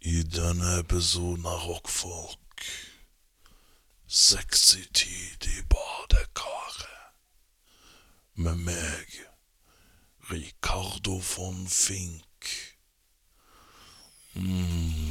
I denne episoden av Rockfolk Sexy tid i badekaret. Med meg, Ricardo von Fink. Mm.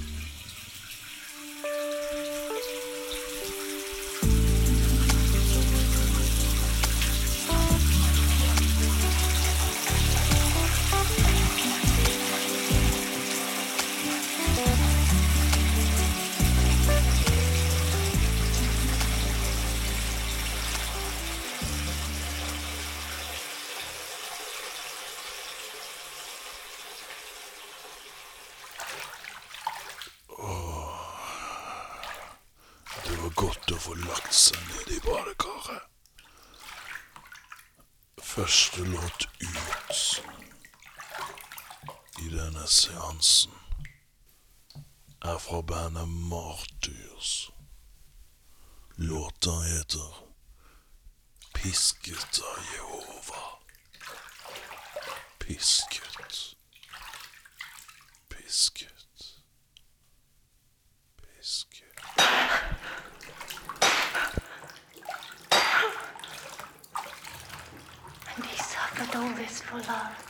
And he suffered all this for love.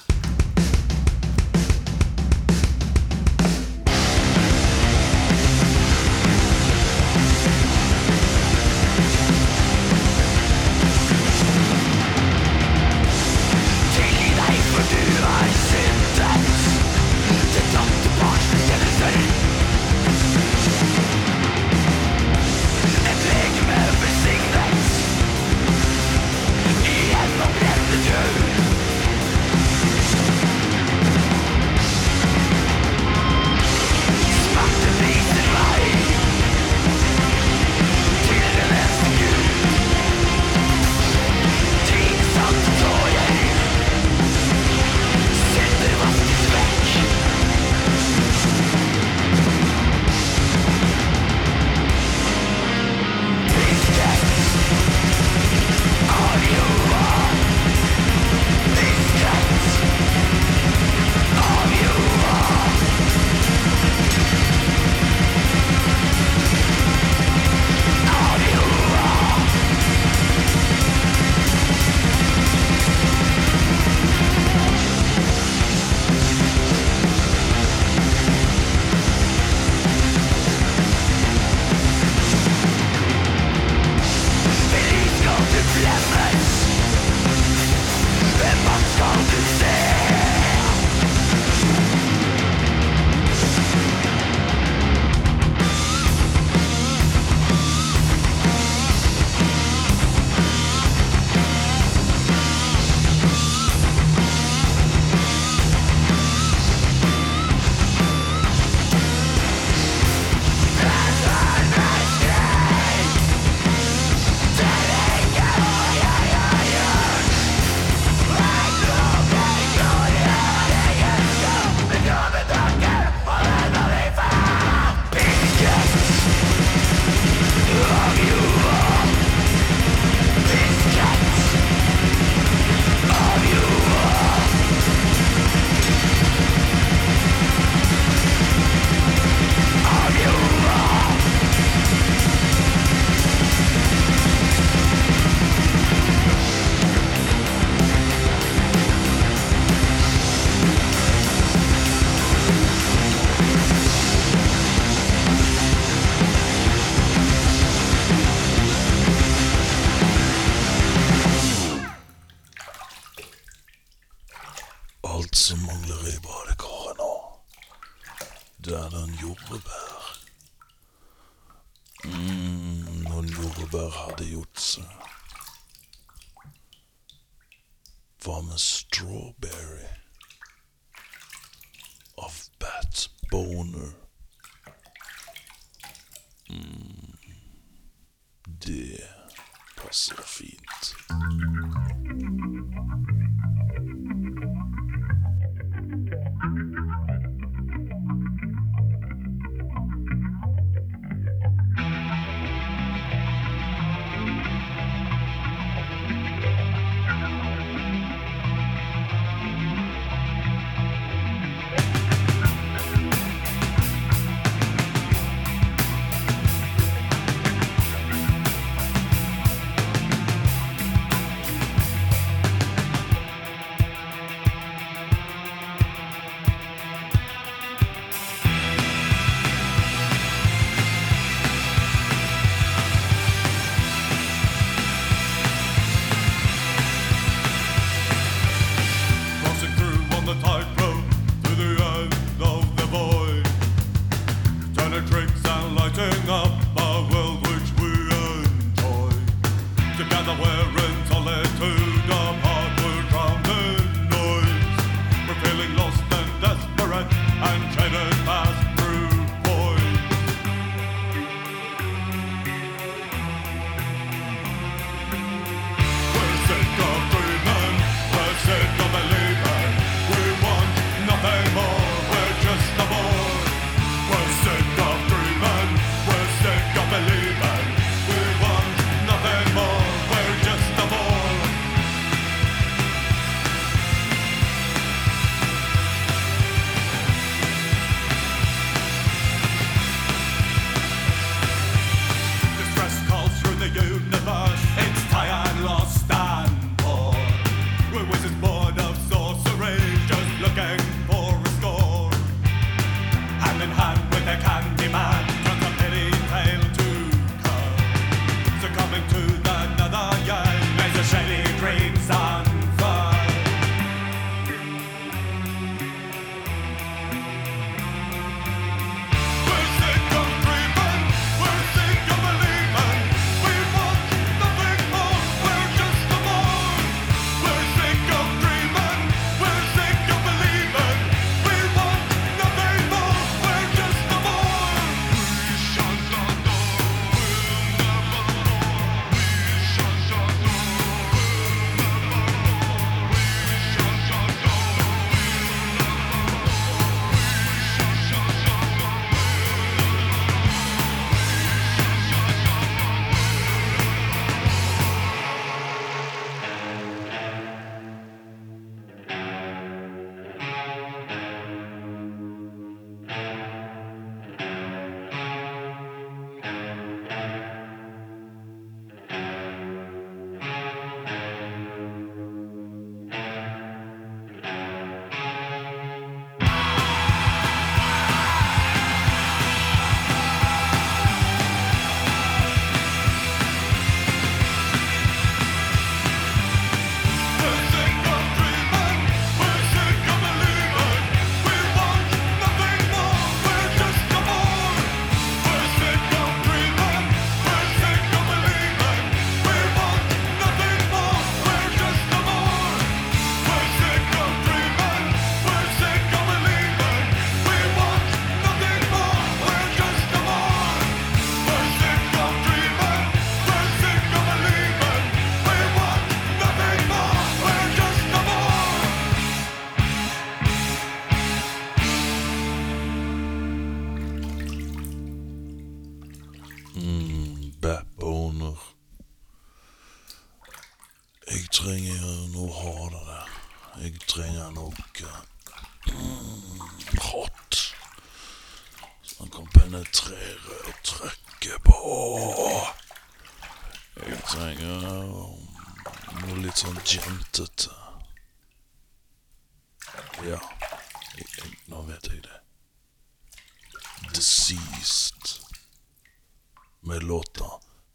Med låta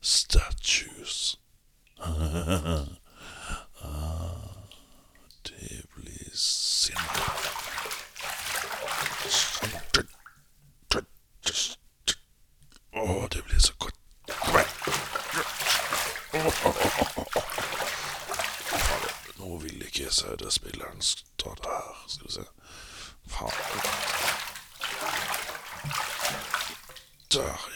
Statues. det blir sinna. Å, det blir så godt. Nå vil ikke CD-spilleren stå der. Skal vi se. Faen. Der,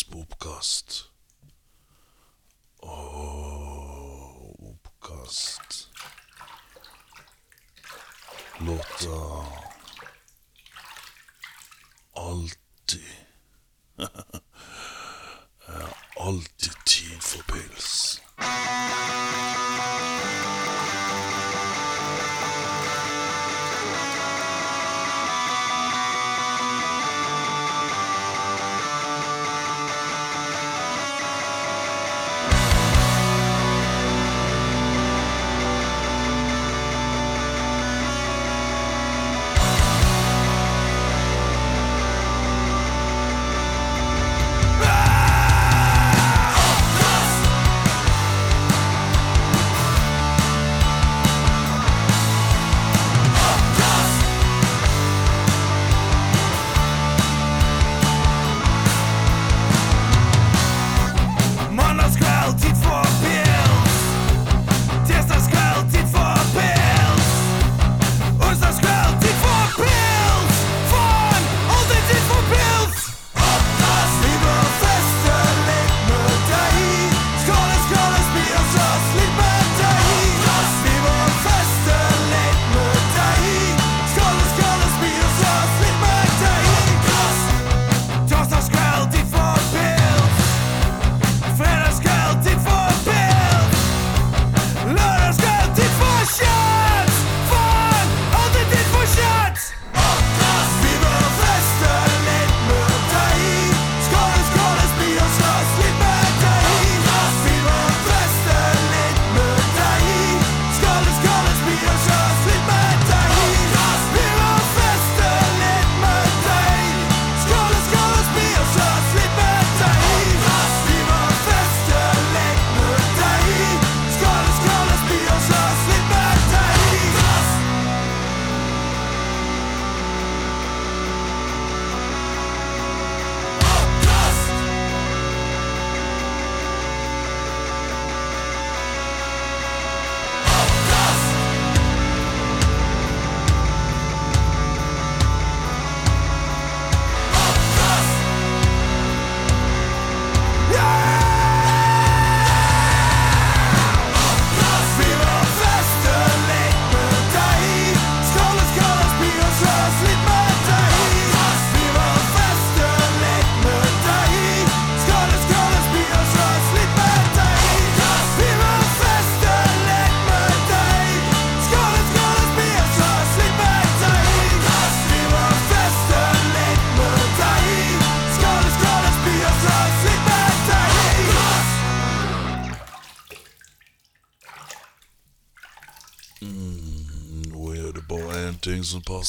lyst på oppkast. Ååå, oppkast. Låta Alltid Alltid tid for pils.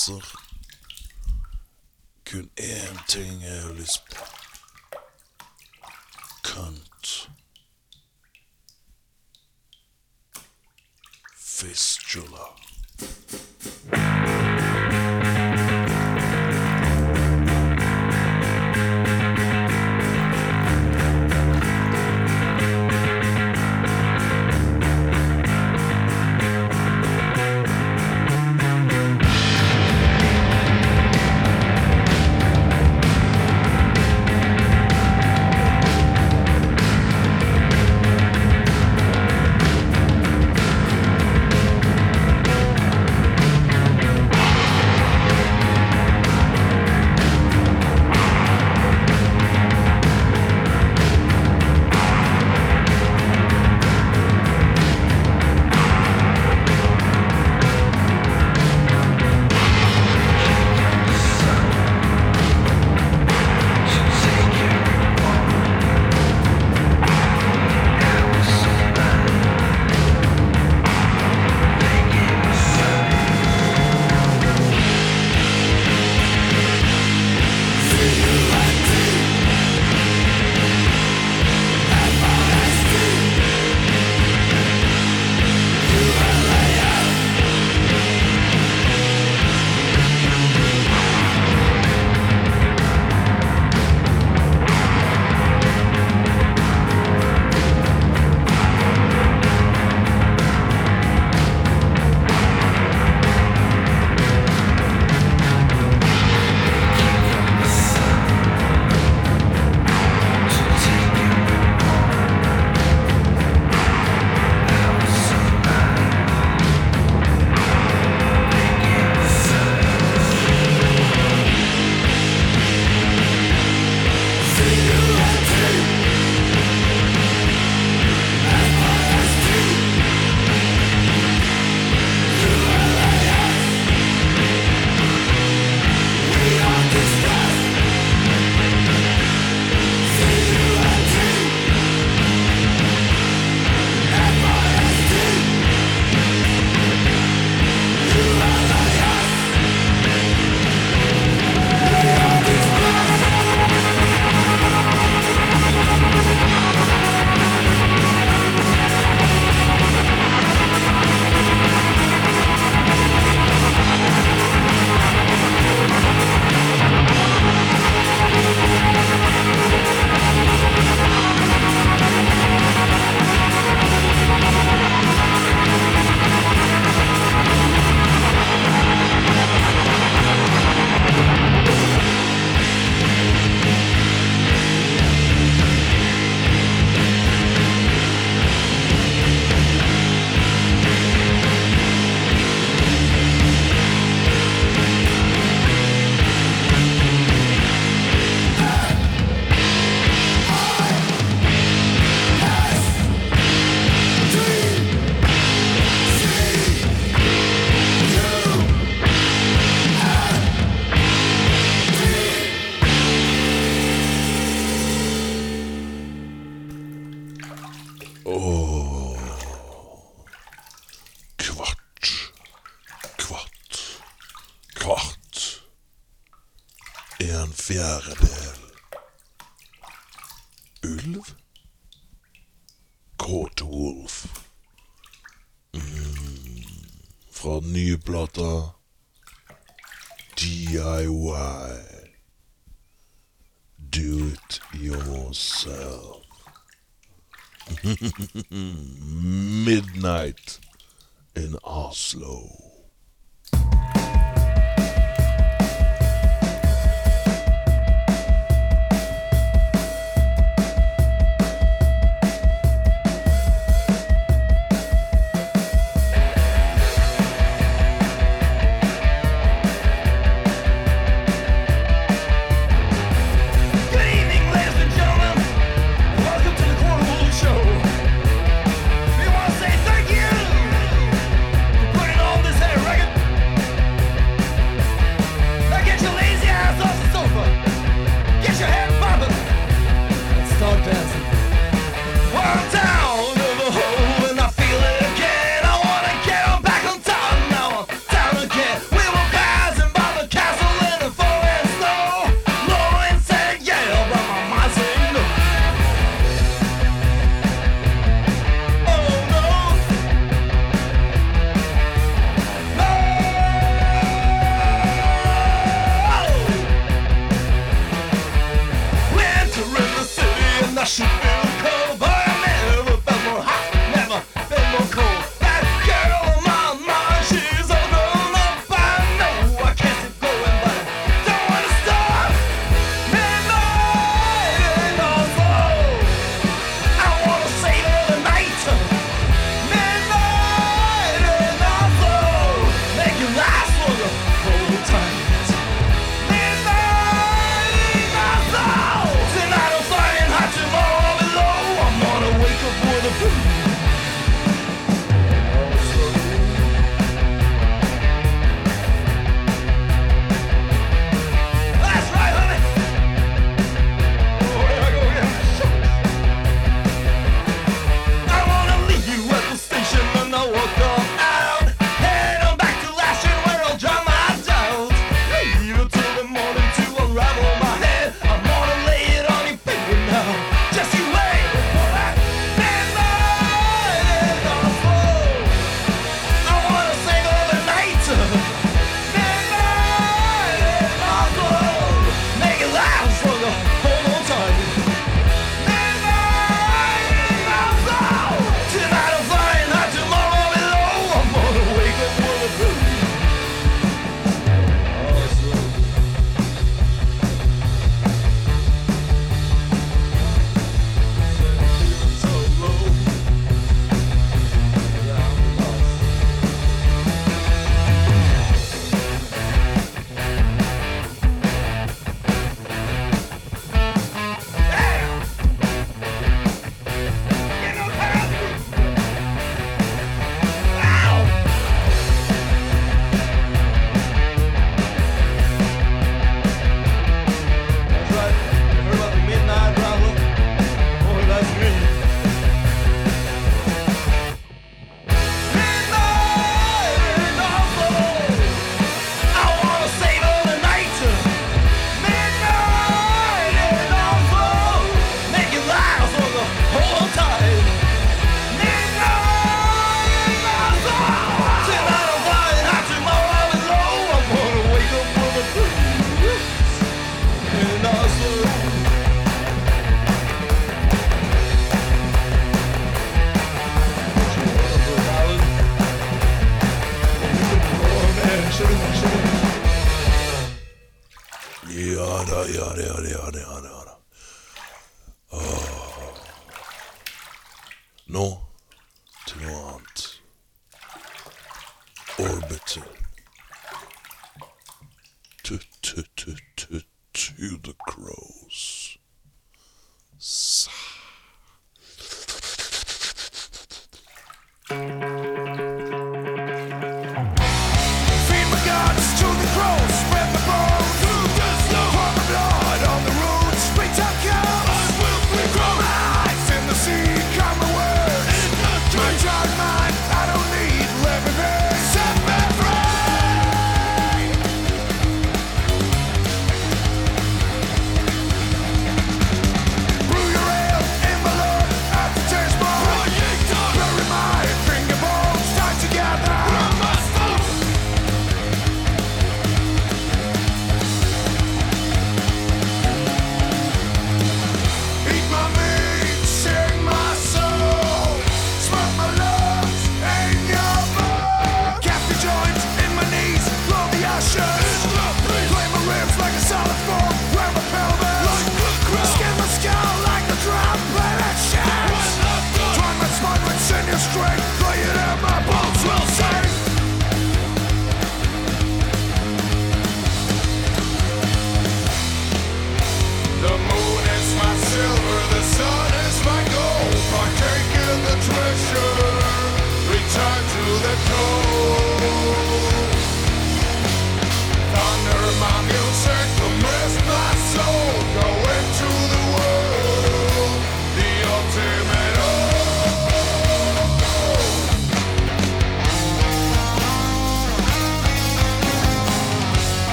leser. Kun én ting jeg har lyst på. Cunt. Fistula. Fra den nye plata DIY. Do it yourself. Midnight in Oslo.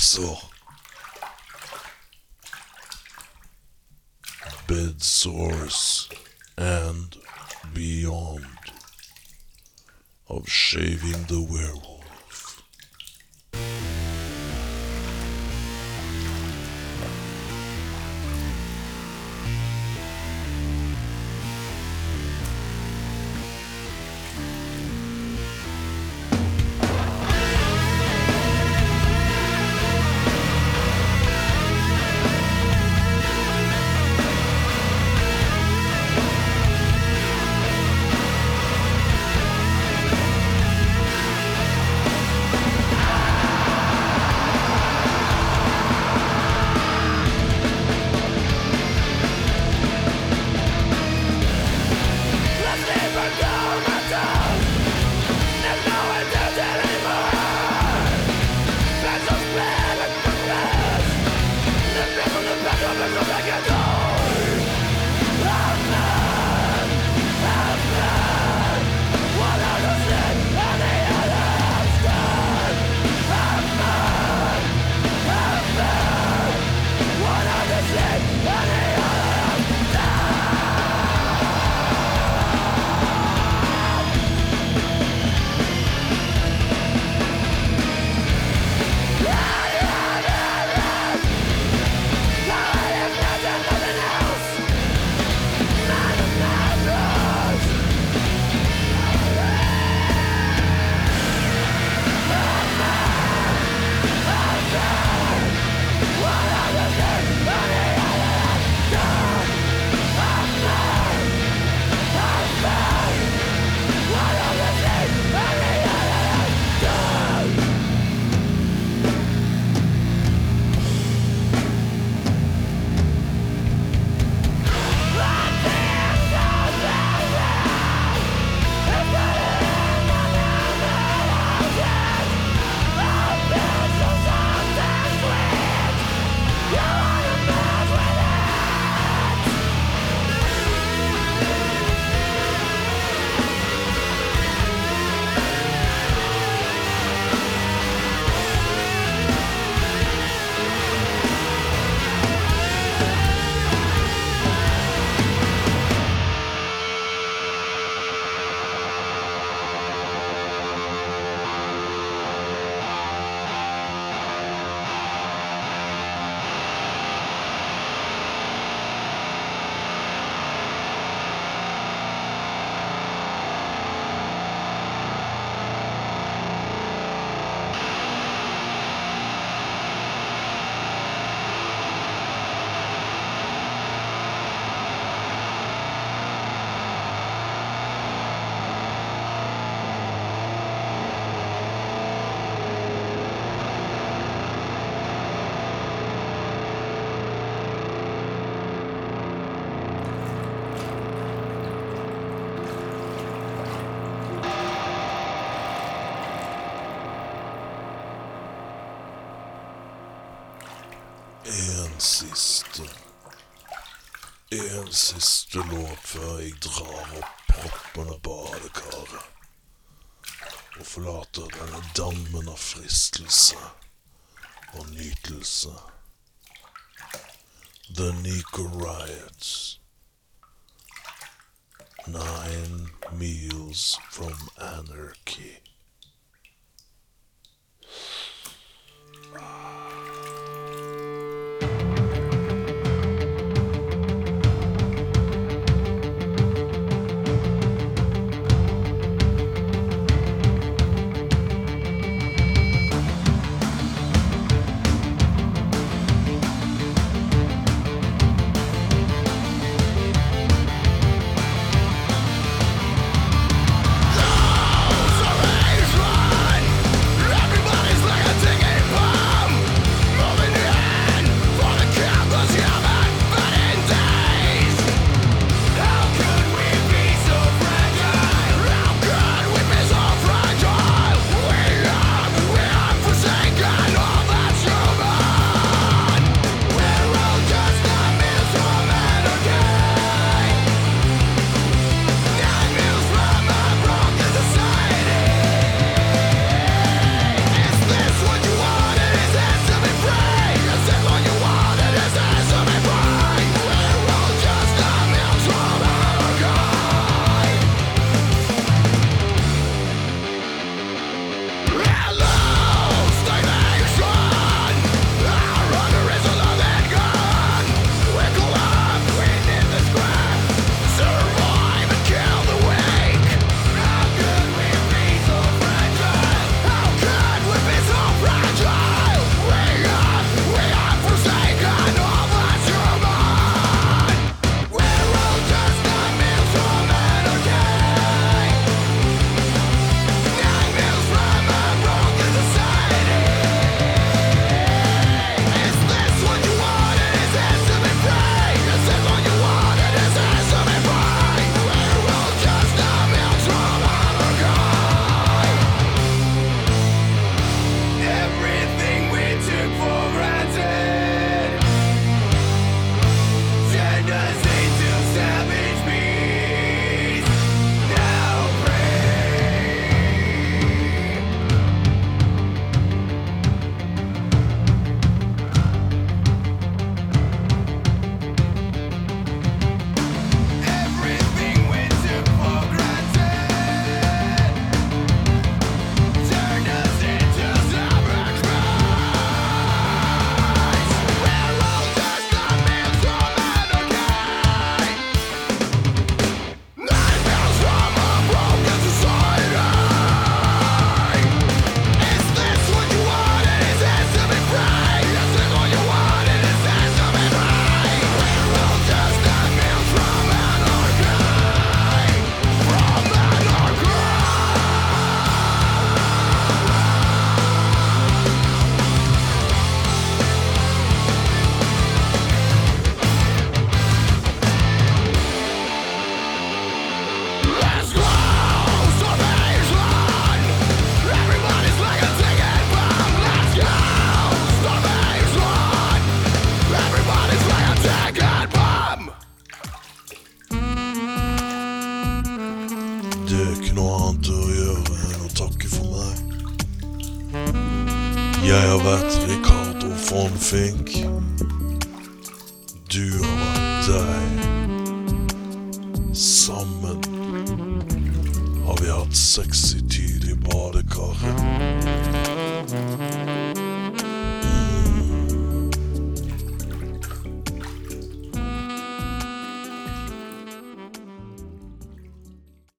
Liggesår. Bed sores and beyond of shaving the werewolf. en siste låt før jeg drar opp proppen av badekaret og forlater denne dammen av fristelse og nytelse. The Nico Riots. Nine meals from anarchy. Ah.